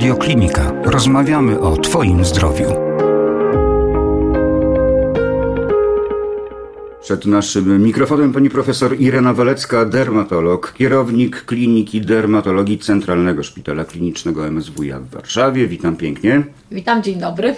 Radioklinika. Rozmawiamy o Twoim zdrowiu. Przed naszym mikrofonem pani profesor Irena Walecka, dermatolog, kierownik Kliniki Dermatologii Centralnego Szpitala Klinicznego MSWiA w Warszawie. Witam pięknie. Witam, dzień dobry.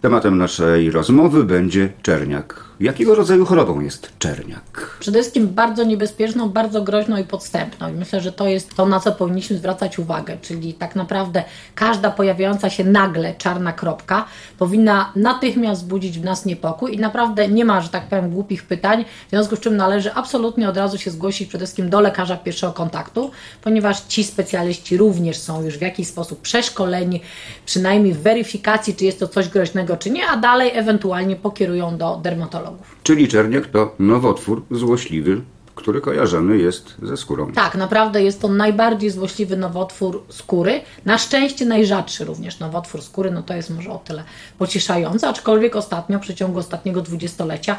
Tematem naszej rozmowy będzie czerniak. Jakiego rodzaju chorobą jest czerniak? Przede wszystkim bardzo niebezpieczną, bardzo groźną i podstępną. I myślę, że to jest to, na co powinniśmy zwracać uwagę. Czyli tak naprawdę każda pojawiająca się nagle czarna kropka powinna natychmiast wzbudzić w nas niepokój i naprawdę nie ma, że tak powiem, głupich pytań, w związku z czym należy absolutnie od razu się zgłosić przede wszystkim do lekarza pierwszego kontaktu, ponieważ ci specjaliści również są już w jakiś sposób przeszkoleni, przynajmniej w weryfikacji, czy jest to coś groźnego, czy nie, a dalej ewentualnie pokierują do dermatologa. Czyli czerniak to nowotwór złośliwy, który kojarzony jest ze skórą. Tak, naprawdę jest to najbardziej złośliwy nowotwór skóry. Na szczęście najrzadszy również nowotwór skóry, no to jest może o tyle pocieszające, aczkolwiek ostatnio, w przeciągu ostatniego dwudziestolecia,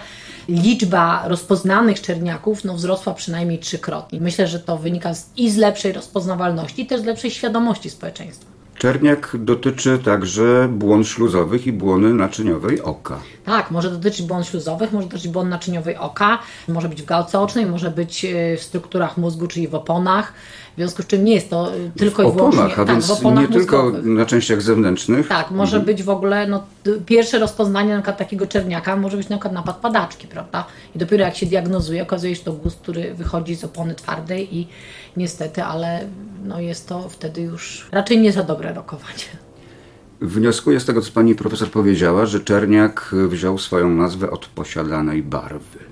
liczba rozpoznanych czerniaków no, wzrosła przynajmniej trzykrotnie. Myślę, że to wynika z, i z lepszej rozpoznawalności, i też z lepszej świadomości społeczeństwa. Czerniak dotyczy także błon śluzowych i błony naczyniowej oka. Tak, może dotyczyć błon śluzowych, może dotyczyć błon naczyniowej oka, może być w gałce ocznej, może być e, w strukturach mózgu, czyli w oponach. W związku z czym nie jest to e, tylko w i wyłącznie oponach, a tak, więc oponach nie tylko mózgowych. na częściach zewnętrznych. Tak, może być w ogóle no, pierwsze rozpoznanie na takiego czerniaka może być na przykład napad padaczki, prawda? I dopiero jak się diagnozuje, okazuje się, że to guz, który wychodzi z opony twardej i niestety, ale no, jest to wtedy już raczej nie za dobre rokowanie. Wnioskuję z tego, co pani profesor powiedziała, że czerniak wziął swoją nazwę od posiadanej barwy.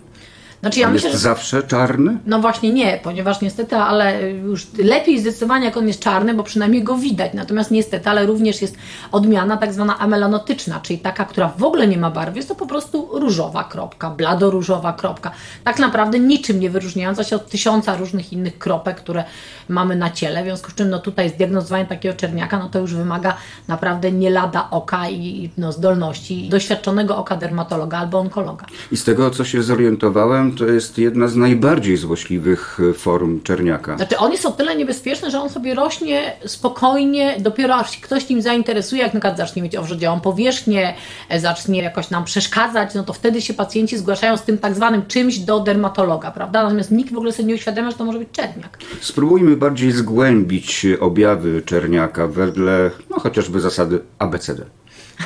Znaczy ja On myślę, jest że... zawsze czarny? No właśnie nie, ponieważ niestety, ale już lepiej zdecydowanie jak on jest czarny, bo przynajmniej go widać. Natomiast niestety, ale również jest odmiana tak zwana amelanotyczna, czyli taka, która w ogóle nie ma barwy. Jest to po prostu różowa kropka, bladoróżowa kropka. Tak naprawdę niczym nie wyróżniająca się od tysiąca różnych innych kropek, które mamy na ciele. W związku z czym no tutaj zdiagnozowanie takiego czerniaka, no to już wymaga naprawdę nie lada oka i no, zdolności doświadczonego oka dermatologa albo onkologa. I z tego, co się zorientowałem, to jest jedna z najbardziej złośliwych e, form czerniaka. Znaczy on jest o tyle niebezpieczny, że on sobie rośnie spokojnie, dopiero aż się ktoś nim zainteresuje, jak na przykład zacznie mieć owrzodziałą powierzchnię, e, zacznie jakoś nam przeszkadzać, no to wtedy się pacjenci zgłaszają z tym tak zwanym czymś do dermatologa, prawda? Natomiast nikt w ogóle sobie nie uświadamia, że to może być czerniak. Spróbujmy bardziej zgłębić objawy czerniaka wedle no, chociażby zasady ABCD.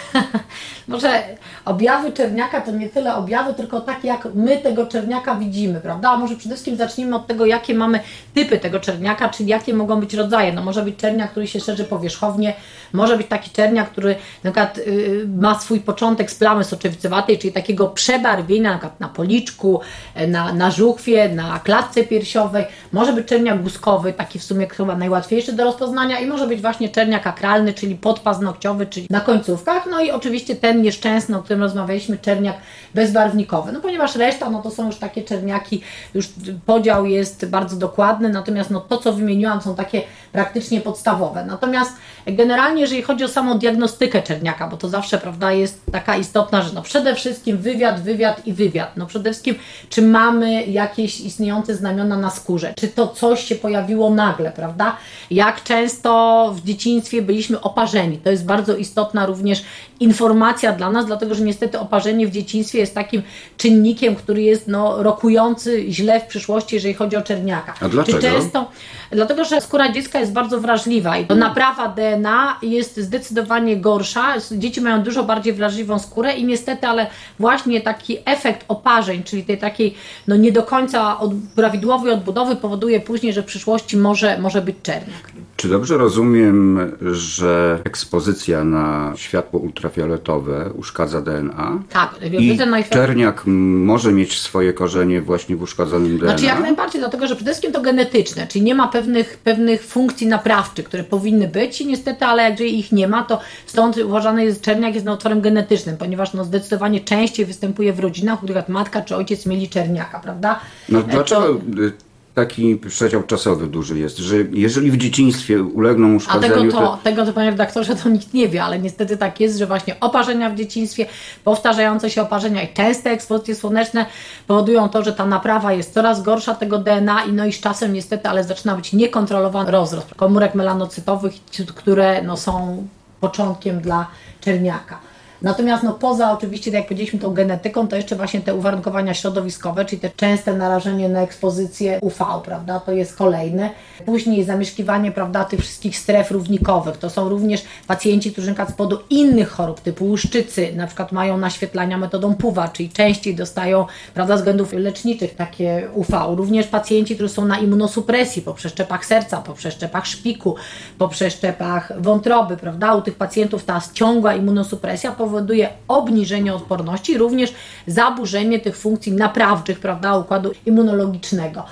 Może objawy czerniaka to nie tyle objawy, tylko takie, jak my tego czerniaka widzimy, prawda? A może przede wszystkim zacznijmy od tego, jakie mamy typy tego czerniaka, czyli jakie mogą być rodzaje. No może być czerniak, który się szerzy powierzchownie, może być taki czerniak, który na przykład yy, ma swój początek z plamy soczewicowatej, czyli takiego przebarwienia na, przykład na policzku, e, na, na żuchwie, na klatce piersiowej. Może być czerniak guskowy, taki w sumie chyba najłatwiejszy do rozpoznania i może być właśnie czerniak akralny, czyli podpaznokciowy, czyli na końcówkach. No i oczywiście ten nieszczęsny, o którym rozmawialiśmy, czerniak bezbarwnikowy. No ponieważ reszta, no to są już takie czerniaki, już podział jest bardzo dokładny, natomiast no to, co wymieniłam, są takie praktycznie podstawowe. Natomiast generalnie, jeżeli chodzi o samą diagnostykę czerniaka, bo to zawsze, prawda, jest taka istotna rzecz, no przede wszystkim wywiad, wywiad i wywiad. No przede wszystkim, czy mamy jakieś istniejące znamiona na skórze, czy to coś się pojawiło nagle, prawda? Jak często w dzieciństwie byliśmy oparzeni. To jest bardzo istotna również informacja dla nas, dlatego że niestety oparzenie w dzieciństwie jest takim czynnikiem, który jest no, rokujący źle w przyszłości, jeżeli chodzi o czerniaka. A dlaczego? Czy często, dlatego, że skóra dziecka jest bardzo wrażliwa i naprawa DNA jest zdecydowanie gorsza. Dzieci mają dużo bardziej wrażliwą skórę i niestety, ale właśnie taki efekt oparzeń, czyli tej takiej no, nie do końca od, prawidłowej odbudowy powoduje później, że w przyszłości może, może być czerniak. Czy dobrze rozumiem, że ekspozycja na światło ultrafioletowe uszkadza DNA? Tak, I czerniak może mieć swoje korzenie właśnie w uszkodzonym DNA? Znaczy jak najbardziej, dlatego że przede wszystkim to genetyczne, czyli nie ma pewnych, pewnych funkcji naprawczych, które powinny być i niestety, ale jak ich nie ma, to stąd uważany jest czerniak jest nowotworem genetycznym, ponieważ no, zdecydowanie częściej występuje w rodzinach, u których matka czy ojciec mieli czerniaka, prawda? No E, dlaczego To, y, taki przedział czasowy duży jest, że jeżeli w dzieciństwie ulegną A uszkodzeniu... tego to, tego to panie redaktorze to nikt nie wie, ale niestety tak jest, że właśnie oparzenia w dzieciństwie, powtarzające się oparzenia i częste ekspozycje słoneczne powodują to, że ta naprawa jest coraz gorsza tego DNA i no i z czasem niestety, ale zaczyna być niekontrolowany rozrost komórek melanocytowych, które no, są początkiem dla czerniaka. Natomiast no, poza oczywiście, tak jak powiedzieliśmy, tą genetyką, to jeszcze właśnie te uwarunkowania środowiskowe, czyli te częste narażenie na ekspozycję UV, prawda, to jest kolejne. Później zamieszkiwanie, prawda, tych wszystkich stref równikowych. To są również pacjenci, którzy na przykład z powodu innych chorób, typu łuszczycy, na przykład mają naświetlania metodą PUWA, czyli częściej dostają, prawda, względów leczniczych takie UV. Również pacjenci, którzy są na immunosupresji po przeszczepach serca, po przeszczepach szpiku, po przeszczepach wątroby, prawda. U tych pacjentów ta ciągła immunosupresja powoduje powoduje obniżenie odporności, również zaburzenie tych funkcji naprawczych, prawda, układu immunologicznego.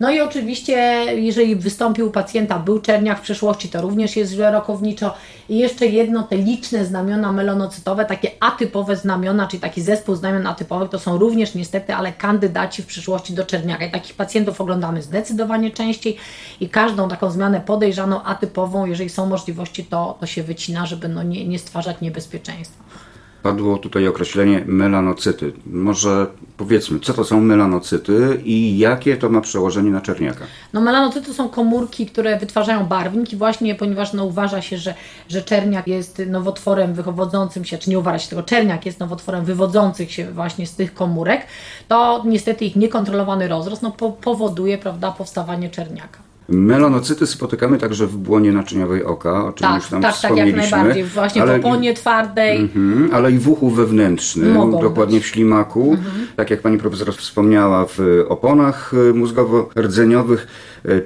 No i oczywiście, jeżeli wystąpił u pacjenta, był czerniak w przeszłości, to również jest źle rokowniczo. I jeszcze jedno, te liczne znamiona melanocytowe, takie atypowe znamiona, czyli taki zespół znamion atypowych, to są również niestety, ale kandydaci w przyszłości do czerniaka. I takich pacjentów oglądamy zdecydowanie częściej i każdą taką zmianę podejrzaną, atypową, jeżeli są możliwości, to, to się wycina, żeby no nie, nie stwarzać niebezpieczeństwa. Padło tutaj określenie melanocyty. Może powiedzmy, co to są melanocyty i jakie to ma przełożenie na czerniaka? No melanocyty są komórki, które wytwarzają barwnik i właśnie ponieważ no, uważa się, że, że czerniak jest nowotworem wywodzącym się, czy nie uważa się tego, czerniak jest nowotworem wywodzących się właśnie z tych komórek, to niestety ich niekontrolowany rozrost no, po, powoduje prawda, powstawanie czerniaka. Melanocyty spotykamy także w błonie naczyniowej oka, o czym tak, już tam tak, tak, jak najbardziej. Właśnie ale, w oponie twardej. Mm, ale i w uchu wewnętrznym, Mogą dokładnie być. w ślimaku. Mm -hmm. Tak jak pani profesor wspomniała, w oponach y, mózgowo-rdzeniowych,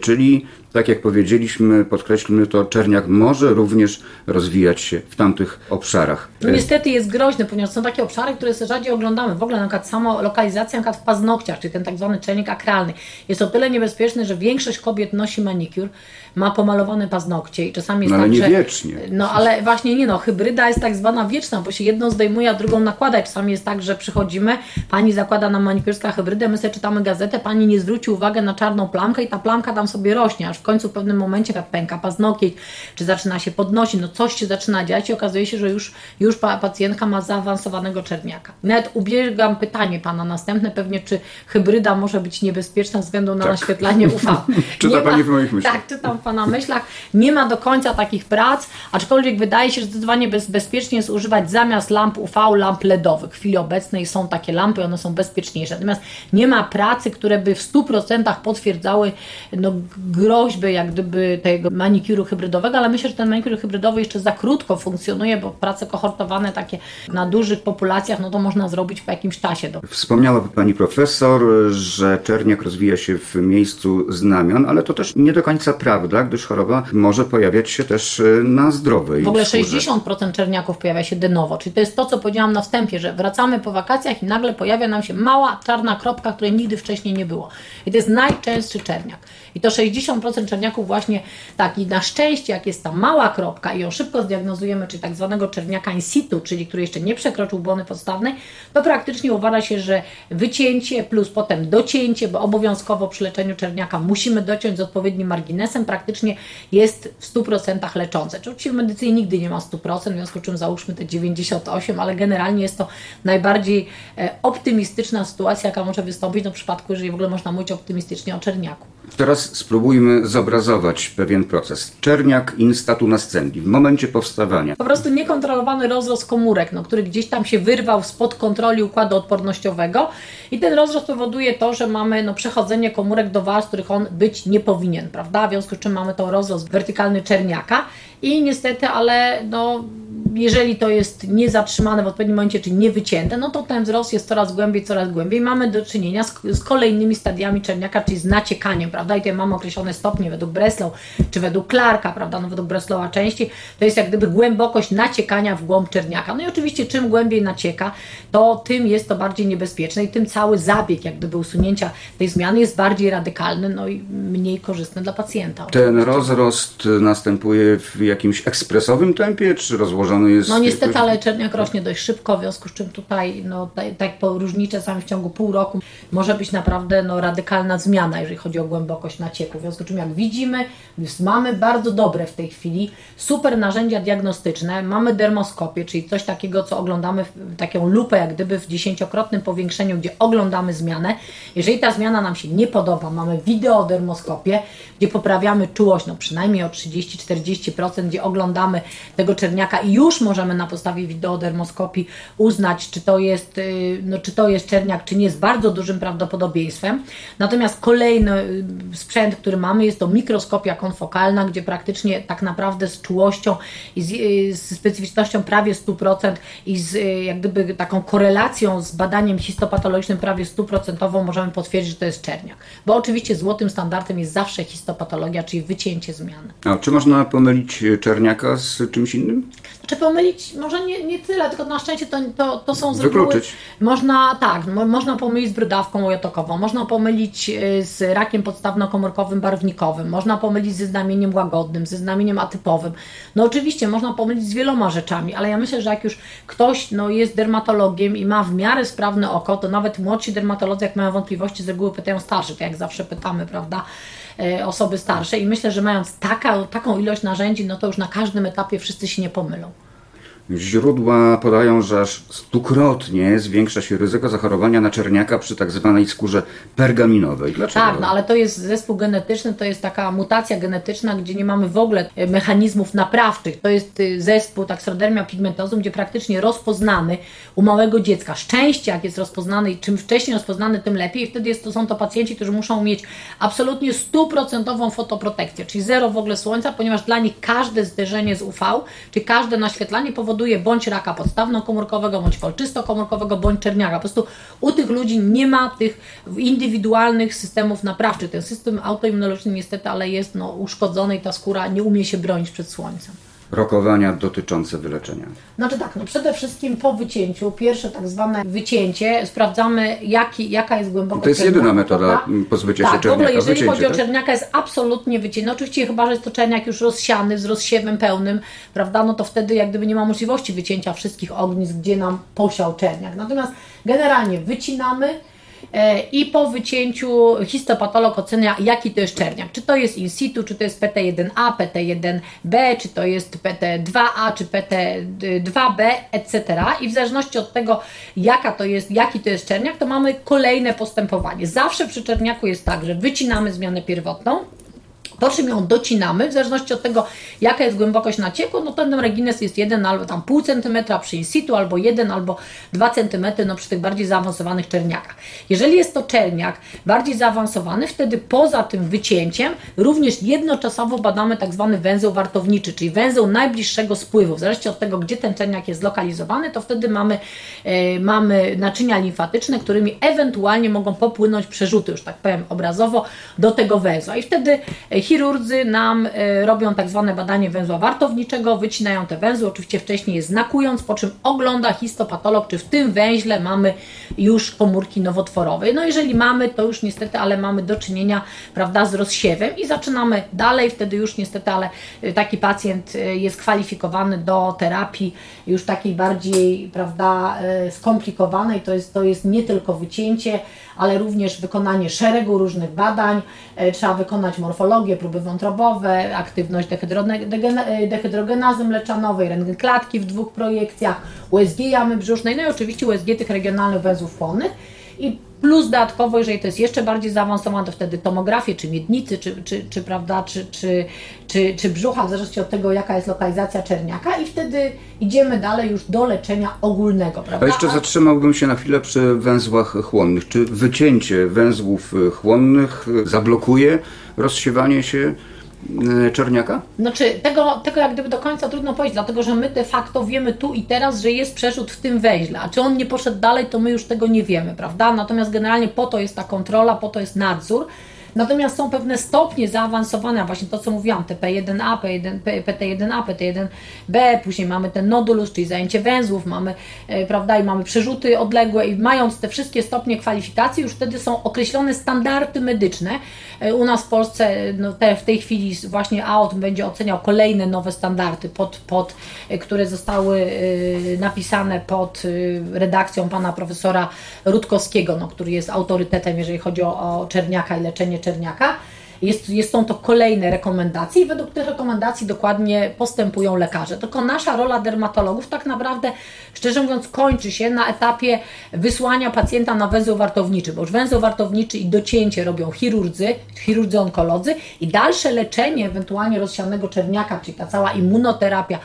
czyli tak jak powiedzieliśmy, podkreślmy to, czerniak może również rozwijać się w tamtych obszarach. No niestety jest groźny, ponieważ są takie obszary, które rzadziej oglądamy. W ogóle na przykład samo lokalizacja na przykład w paznokciach, czyli ten tak zwany czernik akralny, jest o tyle niebezpieczny, że większość kobiet nosi manikur, ma pomalowane paznokcie i czasami jest no, ale tak, nie że, wiecznie. No ale właśnie nie no, hybryda jest tak zwana wieczna, bo się jedną zdejmuje, a drugą nakłada. Czasami jest tak, że przychodzimy, pani zakłada nam manikurska hybrydę, my sobie czytamy gazetę, pani nie zwróci uwagę na czarną plamkę i ta plamka tam sobie rośnie, aż w końcu w pewnym momencie tak pęka paznokieć, czy zaczyna się podnosić, no coś się zaczyna dziać i okazuje się, że już, już pacjentka ma zaawansowanego czerniaka. Nawet ubiegam pytanie pana następne pewnie, czy hybryda może być niebezpieczna ze względu na tak. naświetlanie UV. Czyta pani w moich myślach. Tak, czytam w pana myślach. Nie ma do końca takich prac, aczkolwiek wydaje się, że zdecydowanie bez, bezpiecznie jest używać zamiast lamp UV lamp LEDowych. W chwili obecnej są takie lampy, one są bezpieczniejsze. Natomiast nie ma pracy, które by w 100% potwierdzały no, groźby jak gdyby tego manikuru hybrydowego, ale myślę, że ten manikur hybrydowy jeszcze za krótko funkcjonuje, bo prace kohortowane takie na dużych populacjach, no to można zrobić po jakimś czasie. Wspomniała Pani Profesor, że czerniak rozwija się w miejscu znamion, ale to też nie do końca prawda, gdyż choroba może pojawiać się też e, na zdrowej W ogóle skórze. 60% czerniaków pojawia się de novo, czyli to jest to, co powiedziałam na wstępie, że wracamy po wakacjach i nagle pojawia nam się mała czarna kropka, której nigdy wcześniej nie było. I to jest najczęstszy czerniak. I to 60% czerniaków właśnie taki na szczęście, jak jest ta mała kropka i ją szybko zdiagnozujemy, czyli tak zwanego czerniaka in situ, czyli który jeszcze nie przekroczył błony podstawnej, to praktycznie uważa się, że wycięcie plus potem docięcie, bo obowiązkowo przy leczeniu czerniaka musimy dociąć z odpowiednim marginesem, praktycznie jest w 100% leczące. Oczywiście w medycynie nigdy nie ma 100%, w związku z czym załóżmy te 98%, ale generalnie jest to najbardziej e, optymistyczna sytuacja, jaka może wystąpić w przypadku, jeżeli w ogóle można mówić optymistycznie o czerniaku. Teraz spróbujmy zobrazować pewien proces. Czerniak instatu nascendi w momencie powstawania. Po prostu niekontrolowany rozrost komórek, no, który gdzieś tam się wyrwał spod kontroli układu odpornościowego i ten rozrost powoduje to, że mamy no, przechodzenie komórek do warstw, których on być nie powinien, prawda? W związku z czym mamy to rozrost wertykalny czerniaka i niestety, ale no jeżeli to jest niezatrzymane w odpowiednim momencie, czy nie wycięte, no to ten wzrost jest coraz głębiej, coraz głębiej. Mamy do czynienia z, z kolejnymi stadiami czerniaka, czyli z naciekaniem, prawda? I tutaj mamy określone stopnie według Breslau, czy według Clarka, prawda? No według Breslaua części, to jest jak gdyby głębokość naciekania w głąb czerniaka. No i oczywiście czym głębiej nacieka, to tym jest to bardziej niebezpieczne i tym cały zabieg jak gdyby usunięcia tej zmiany jest bardziej radykalny, no i mniej korzystny dla pacjenta. Ten rozrost następuje w jakimś ekspresowym tempie, czy rozłożony jest... No niestety, ale czerniak rośnie dość szybko, w związku z czym tutaj, no tak, tak po różnicze czasami w ciągu pół roku może być naprawdę no, radykalna zmiana, jeżeli chodzi o głębokość nacieku. W związku z czym jak widzimy, mamy bardzo dobre w tej chwili super narzędzia diagnostyczne, mamy dermoskopię, czyli coś takiego, co oglądamy, taką lupę jak gdyby w dziesięciokrotnym powiększeniu, gdzie oglądamy zmianę. Jeżeli ta zmiana nam się nie podoba, mamy wideodermoskopię, gdzie poprawiamy czułość, no przynajmniej o 30-40%, gdzie oglądamy tego czerniaka i już możemy na podstawie wideodermoskopii uznać, czy to jest, y, no, czy to jest czerniak, czy nie, z bardzo dużym prawdopodobieństwem. Natomiast kolejny y, sprzęt, który mamy, jest to mikroskopia konfokalna, gdzie praktycznie tak naprawdę z czułością i z, y, z specyficznością prawie 100% i z jak gdyby taką korelacją z badaniem histopatologicznym prawie 100% możemy potwierdzić, że to jest czerniak. Bo oczywiście złotym standardem jest zawsze histopatologia, czyli wycięcie zmiany. A czy można pomylić czerniaka z czymś innym? Czy pomylić, może nie, nie tyle, tylko na szczęście to, to, to są z Wykluczyć. Można, tak, mo, można pomylić z brudawką ojotokową, można pomylić y, z rakiem podstawno-komórkowym barwnikowym, można pomylić ze znamieniem łagodnym, ze znamieniem atypowym. No oczywiście można pomylić z wieloma rzeczami, ale ja myślę, że jak już ktoś no, jest dermatologiem i ma w miarę sprawne oko, to nawet młodsi dermatolodzy, jak mają wątpliwości, z reguły pytają starszy, tak jak zawsze pytamy, prawda? E, osoby starsze i myślę, że mając taka, taką ilość narzędzi, no to już na każdym etapie wszyscy się nie pomylą. Źródła podają, że aż stukrotnie zwiększa się ryzyko zachorowania na czerniaka przy tak zwanej skórze pergaminowej. Dlaczego? Tak, no ale to jest zespół genetyczny, to jest taka mutacja genetyczna, gdzie nie mamy w ogóle e, mechanizmów naprawczych. To jest y, zespół taksrodermia pigmentozum, gdzie praktycznie rozpoznany u małego dziecka. Szczęście, jak jest rozpoznany i czym wcześniej rozpoznany, tym lepiej. I wtedy jest to, są to pacjenci, którzy muszą mieć absolutnie stuprocentową fotoprotekcję, czyli zero w ogóle słońca, ponieważ dla nich każde zderzenie z UV, czy każde naświetlanie powoduje powoduje bądź raka podstawno-komórkowego, bądź kolczysto-komórkowego, bądź czerniaka. Po prostu u tych ludzi nie ma tych indywidualnych systemów naprawczych. Ten system autoimmunologiczny niestety, ale jest no, uszkodzony i ta skóra nie umie się bronić przed słońcem rokowania dotyczące wyleczenia? Znaczy tak, no przede wszystkim po wycięciu, pierwsze tak zwane wycięcie, sprawdzamy jaki, jaka jest głębokość To jest jedyna metoda pozbycia tak, się czerniaka. w ogóle jeżeli wycięcie, chodzi tak? o czerniaka jest absolutnie wycięcie. No oczywiście chyba, że jest to czerniak już rozsiany, z rozsiewem pełnym, prawda, no to wtedy jak gdyby nie ma możliwości wycięcia wszystkich ognisk, gdzie nam posiał czerniak. Natomiast generalnie wycinamy, i po wycięciu histopatolog ocenia, jaki to jest czerniak. Czy to jest in situ, czy to jest PT1A, PT1B, czy to jest PT2A, czy PT2B, etc. I w zależności od tego, jaka to jest, jaki to jest czerniak, to mamy kolejne postępowanie. Zawsze przy czerniaku jest tak, że wycinamy zmianę pierwotną, po czym ją docinamy, w zależności od tego, jaka jest głębokość nacieku, no ten regines jest 1 albo tam pół centymetra przy in situ, albo 1 albo 2 centymetry no przy tych bardziej zaawansowanych czerniakach. Jeżeli jest to czerniak bardziej zaawansowany, wtedy poza tym wycięciem również jednoczasowo badamy tak zwany węzeł wartowniczy, czyli węzeł najbliższego spływu. W zależności od tego, gdzie ten czerniak jest zlokalizowany, to wtedy mamy, e, mamy naczynia limfatyczne, którymi ewentualnie mogą popłynąć przerzuty, już tak powiem obrazowo, do tego węzła. I wtedy e, Chirurdzy nam e, robią tak zwane badanie węzła wartowniczego, wycinają te węzły, oczywiście wcześniej je znakując, po czym ogląda histopatolog, czy w tym węźle mamy już komórki nowotworowe. No jeżeli mamy, to już niestety, ale mamy do czynienia, prawda, z rozsiewem i zaczynamy dalej, wtedy już niestety, ale e, taki pacjent e, jest kwalifikowany do terapii już takiej bardziej, prawda, skomplikowanej, to jest, to jest nie tylko wycięcie, ale również wykonanie szeregu różnych badań, trzeba wykonać morfologię, próby wątrobowe, aktywność dehydrogenazy mleczanowej, rentgen klatki w dwóch projekcjach, USG jamy brzusznej, no i oczywiście USG tych regionalnych węzłów płonnych. I plus dodatkowo, jeżeli to jest jeszcze bardziej zaawansowane, to wtedy tomografię, czy miednicy, czy, czy, czy, prawda, czy, czy, czy, czy brzucha, w zależności od tego, jaka jest lokalizacja czerniaka i wtedy idziemy dalej już do leczenia ogólnego, prawda? A jeszcze zatrzymałbym się na chwilę przy węzłach chłonnych. Czy wycięcie węzłów chłonnych zablokuje rozsiewanie się czerniaka? Znaczy, tego, tego jak gdyby do końca trudno powiedzieć, dlatego że my de facto wiemy tu i teraz, że jest przerzut w tym węźle, a czy on nie poszedł dalej, to my już tego nie wiemy, prawda? Natomiast generalnie po to jest ta kontrola, po to jest nadzór, Natomiast są pewne stopnie zaawansowane, właśnie to co mówiłam, te P1A, P1, PT1A, PT1B, później mamy ten nodulus, czyli zajęcie węzłów, mamy, e, prawda, i mamy przerzuty odległe i mając te wszystkie stopnie kwalifikacji, już wtedy są określone standardy medyczne. E, u nas w Polsce no, te, w tej chwili właśnie AOT będzie oceniał kolejne nowe standardy, pod, pod, e, które zostały napisane pod redakcją pana profesora Rutkowskiego, no, który jest autorytetem, jeżeli chodzi o, o czerniaka i leczenie czerniaka. Jest, jest, są to kolejne rekomendacje i według tych rekomendacji dokładnie postępują lekarze. Tylko nasza rola dermatologów tak naprawdę, szczerze mówiąc, kończy się na etapie wysłania pacjenta na węzeł wartowniczy, bo już węzeł wartowniczy i docięcie robią chirurdzy, chirurdzy onkolodzy i dalsze leczenie ewentualnie rozsianego czerniaka, czyli ta cała immunoterapia,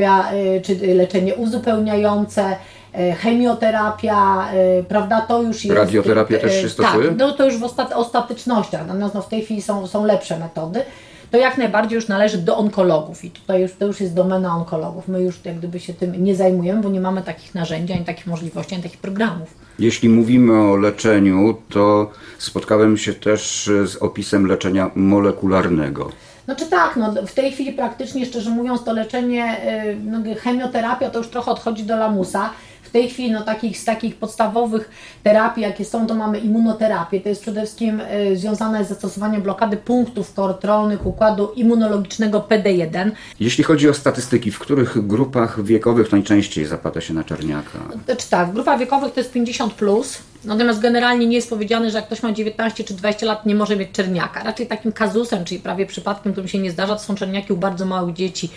y, czy leczenie uzupełniające, chemioterapia, e, prawda, to już jest... Radioterapię też się e, stosuje? Tak, no to już w ostatecznościach, natomiast no w tej chwili są, są lepsze metody. To jak najbardziej już należy do onkologów i tutaj już, to już jest domena onkologów. My już jak gdyby się tym nie zajmujemy, bo nie mamy takich narzędzi, ani takich możliwości, ani takich programów. Jeśli mówimy o leczeniu, to spotkałem się też z opisem leczenia molekularnego. Znaczy tak, no w tej chwili praktycznie, szczerze mówiąc, to leczenie, no, chemioterapia to już trochę odchodzi do lamusa. W tej chwili no, takich, z takich podstawowych terapii, jakie są, to mamy immunoterapię. To jest przede wszystkim y, związane z zastosowaniem blokady punktów kontrolnych układu immunologicznego PD1. Jeśli chodzi o statystyki, w których grupach wiekowych najczęściej zapada się na czerniaka? Znaczy tak, w grupach wiekowych to jest 50+, plus, Natomiast generalnie nie jest powiedziane, że jak ktoś ma 19 czy 20 lat, nie może mieć czerniaka. Raczej takim kazusem, czyli prawie przypadkiem, którym się nie zdarza, to są czerniaki u bardzo małych dzieci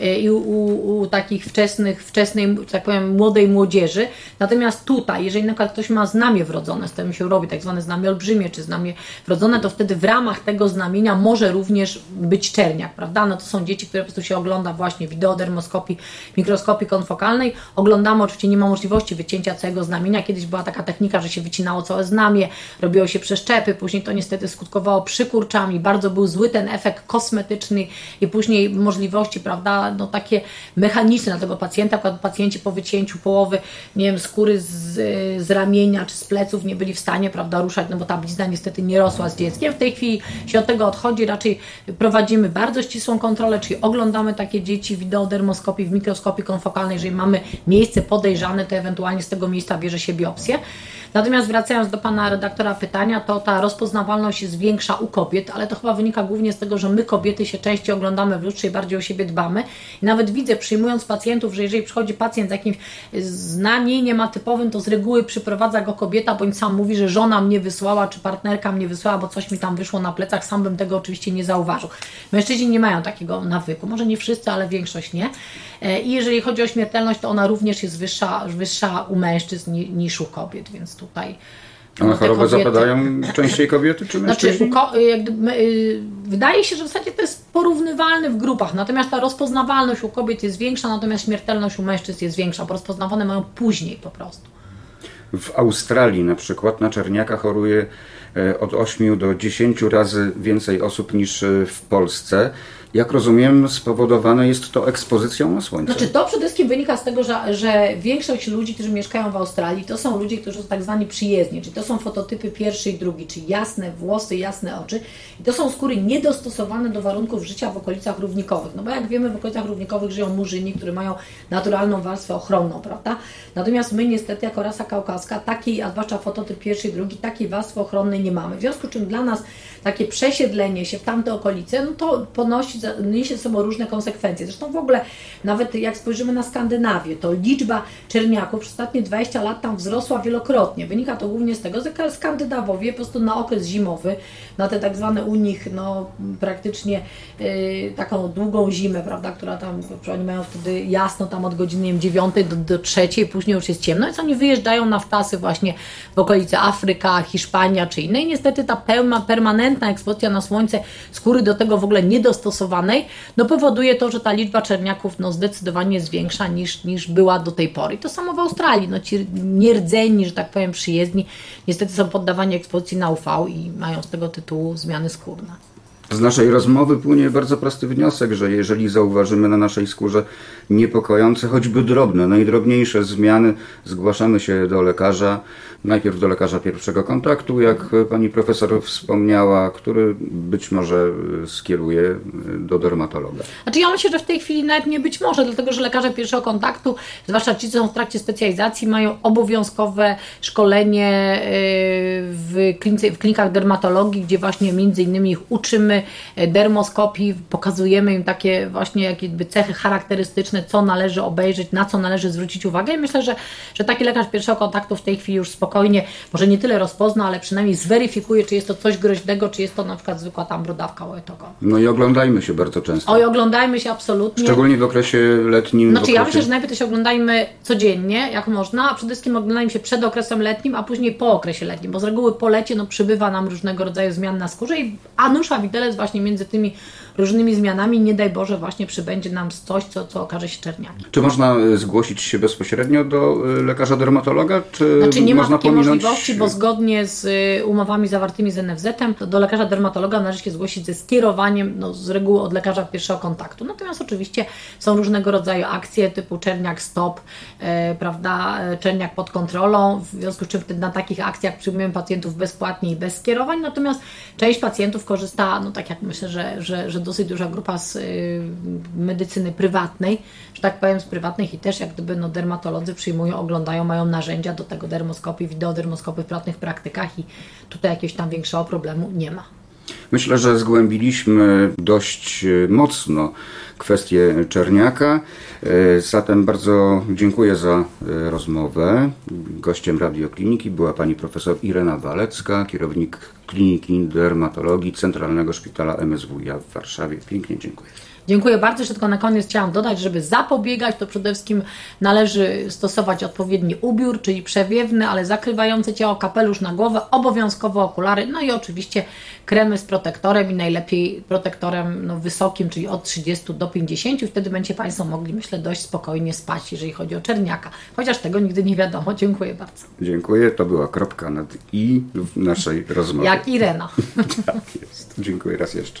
y, i u, u, u takich wczesnych, wczesnej, tak powiem, młodej młodzieży. Natomiast tutaj, jeżeli na przykład ktoś ma znamie wrodzone, z tym się robi tak zwane znamie olbrzymie, czy znamie wrodzone, to wtedy w ramach tego znamienia może również być czerniak, prawda? No to są dzieci, które po prostu się ogląda właśnie wideodermoskopii, mikroskopii konfokalnej. Oglądamy, oczywiście nie ma możliwości wycięcia całego znamienia. Kiedyś była taka technika, że się wycinało całe znamie, robiło się przeszczepy, później to niestety skutkowało przykurczami, bardzo był zły ten efekt kosmetyczny i później możliwości, prawda, no takie mechaniczne dla tego pacjenta, kiedy pacjenci po wycięciu połowy, nie wiem, skóry z, z ramienia czy z pleców nie byli w stanie, prawda, ruszać, no bo ta blizna niestety nie rosła z dzieckiem. W tej chwili się od tego odchodzi, raczej prowadzimy bardzo ścisłą kontrolę, czyli oglądamy takie dzieci wideodermoskopii, w mikroskopii konfokalnej, jeżeli mamy miejsce podejrzane, to ewentualnie z tego miejsca bierze się biopsję. Natomiast wracając do Pana redaktora pytania, to ta rozpoznawalność jest większa u kobiet, ale to chyba wynika głównie z tego, że my kobiety się częściej oglądamy w lustrze i bardziej o siebie dbamy. I nawet widzę, przyjmując pacjentów, że jeżeli przychodzi pacjent z jakimś znamieniem atypowym, to z reguły przyprowadza go kobieta, bądź sam mówi, że żona mnie wysłała, czy partnerka mnie wysłała, bo coś mi tam wyszło na plecach, sam bym tego oczywiście nie zauważył. Mężczyźni nie mają takiego nawyku, może nie wszyscy, ale większość nie. E, I jeżeli chodzi o śmiertelność, to ona również jest wyższa, wyższa u mężczyzn niż u kobiet, więc tutaj. A na chorobę kobiety... zapadają częściej kobiety czy znaczy, mężczyźni? Znaczy, wydaje się, że w zasadzie to jest porównywalne w grupach, natomiast ta rozpoznawalność u kobiet jest większa, natomiast śmiertelność u mężczyzn jest większa, bo rozpoznawane mają później po prostu. W Australii na przykład na czerniaka choruje od 8 do 10 razy więcej osób niż e, w Polsce. Jak rozumiem, spowodowane jest to ekspozycją na słońce. Znaczy, to przede wszystkim wynika z tego, że, że większość ludzi, którzy mieszkają w Australii, to są ludzie, którzy są tak zwani przyjezdni, czyli to są fototypy pierwszy i drugi, czyli jasne włosy, jasne oczy. I to są skóry niedostosowane do warunków życia w okolicach równikowych. No bo jak wiemy, w okolicach równikowych żyją murzyni, którzy mają naturalną warstwę ochronną, prawda? Natomiast my niestety jako rasa kaukaska takiej, a zwłaszcza fototyp pierwszy i drugi, takiej warstwy ochronnej nie mamy. W związku z czym dla nas takie przesiedlenie się w tamte okolice, no to ponosi niesie ze sobą różne konsekwencje. Zresztą w ogóle, nawet jak spojrzymy na Skandynawię, to liczba czerniaków przez ostatnie 20 lat tam wzrosła wielokrotnie. Wynika to głównie z tego, że Skandynawowie po prostu na okres zimowy, na te tak zwane u nich no, praktycznie yy, taką długą zimę, prawda, która tam, oni mają wtedy jasno tam od godziny 9 do, do 3, później już jest ciemno, więc oni wyjeżdżają na wtasy właśnie w okolice Afryka, Hiszpania czy inne i niestety ta pełna, permanentna ekspozycja na słońce skóry do tego w ogóle niedostosowana no powoduje to, że ta liczba czerniaków no, zdecydowanie jest większa niż, niż była do tej pory. I to samo w Australii. No, ci nierdzeni, że tak powiem, przyjezdni, niestety są poddawani ekspozycji na UV i mają z tego tytułu zmiany skórne. Z naszej rozmowy płynie bardzo prosty wniosek, że jeżeli zauważymy na naszej skórze niepokojące, choćby drobne, najdrobniejsze zmiany, zgłaszamy się do lekarza, najpierw do lekarza pierwszego kontaktu, jak pani profesor wspomniała, który być może skieruje do dermatologa. Znaczy ja myślę, że w tej chwili nawet nie być może, dlatego że lekarze pierwszego kontaktu, zwłaszcza ci, co są w trakcie specjalizacji, mają obowiązkowe szkolenie y, w, klinice, w klinikach dermatologii, gdzie właśnie między innymi ich uczymy e, dermoskopii, pokazujemy im takie właśnie jakby cechy charakterystyczne, co należy obejrzeć, na co należy zwrócić uwagę i myślę, że, że taki lekarz pierwszego kontaktu w tej chwili już spokojnie, może nie tyle rozpozna, ale przynajmniej zweryfikuje, czy jest to coś groźnego, czy jest to na przykład zwykła tam brudawka łetowa. No i oglądajmy się bardzo często. Oj, oglądajmy się absolutnie. Szczególnie w okresie letnim. Znaczy okresie... ja myślę, że najpierw to się oglądajmy codziennie, jak można, a przede wszystkim oglądajmy się przed okresem letnim, a później po okresie letnim, bo z reguły po lecie no, przybywa nam różnego rodzaju zmian na skórze i anusza widelec właśnie między tymi różnymi zmianami, nie daj Boże właśnie przybędzie nam coś, co, co okaże się czerniakiem. Czy można e, zgłosić się bezpośrednio do e, lekarza dermatologa, czy Znaczy nie można ma takiej pominąć... możliwości, bo zgodnie z e, umowami zawartymi z NFZ-em do lekarza dermatologa należy się zgłosić ze skierowaniem no, z reguły od lekarza pierwszego kontaktu. Natomiast oczywiście są różnego rodzaju akcje typu czerniak stop, e, prawda, czerniak pod kontrolą, w związku z czym wtedy na takich akcjach przyjmujemy pacjentów bezpłatnie i bez skierowań, natomiast część pacjentów korzysta, no tak jak myślę, że, że, że dosyć duża grupa z y, medycyny prywatnej, że tak powiem z prywatnych i też jak gdyby no, dermatolodzy przyjmują, oglądają, mają narzędzia do tego dermoskopii, wideodermoskopy w prywatnych praktykach i tutaj jakiegoś tam większego problemu nie ma. Myślę, że zgłębiliśmy dość y, mocno kwestię Czerniaka. Y, zatem bardzo dziękuję za rozmowę. Gościem radiokliniki była pani profesor Irena Walecka, kierownik Kliniki Dermatologii Centralnego Szpitala MSWiA w Warszawie. Pięknie dziękuję. Dziękuję bardzo. Tylko na koniec chciałam dodać, żeby zapobiegać, to przede wszystkim należy stosować odpowiedni ubiór, czyli przewiewny, ale zakrywający ciało, kapelusz na głowę, obowiązkowo okulary, no i oczywiście kremy z protektorem i najlepiej protektorem no, wysokim, czyli od 30 do 50. Wtedy będziecie Państwo mogli, myślę, dość spokojnie spać, jeżeli chodzi o czerniaka. Chociaż tego nigdy nie wiadomo. Dziękuję bardzo. Dziękuję. To była kropka nad i w naszej rozmowie. Jak Irena. tak jest. Dziękuję raz jeszcze.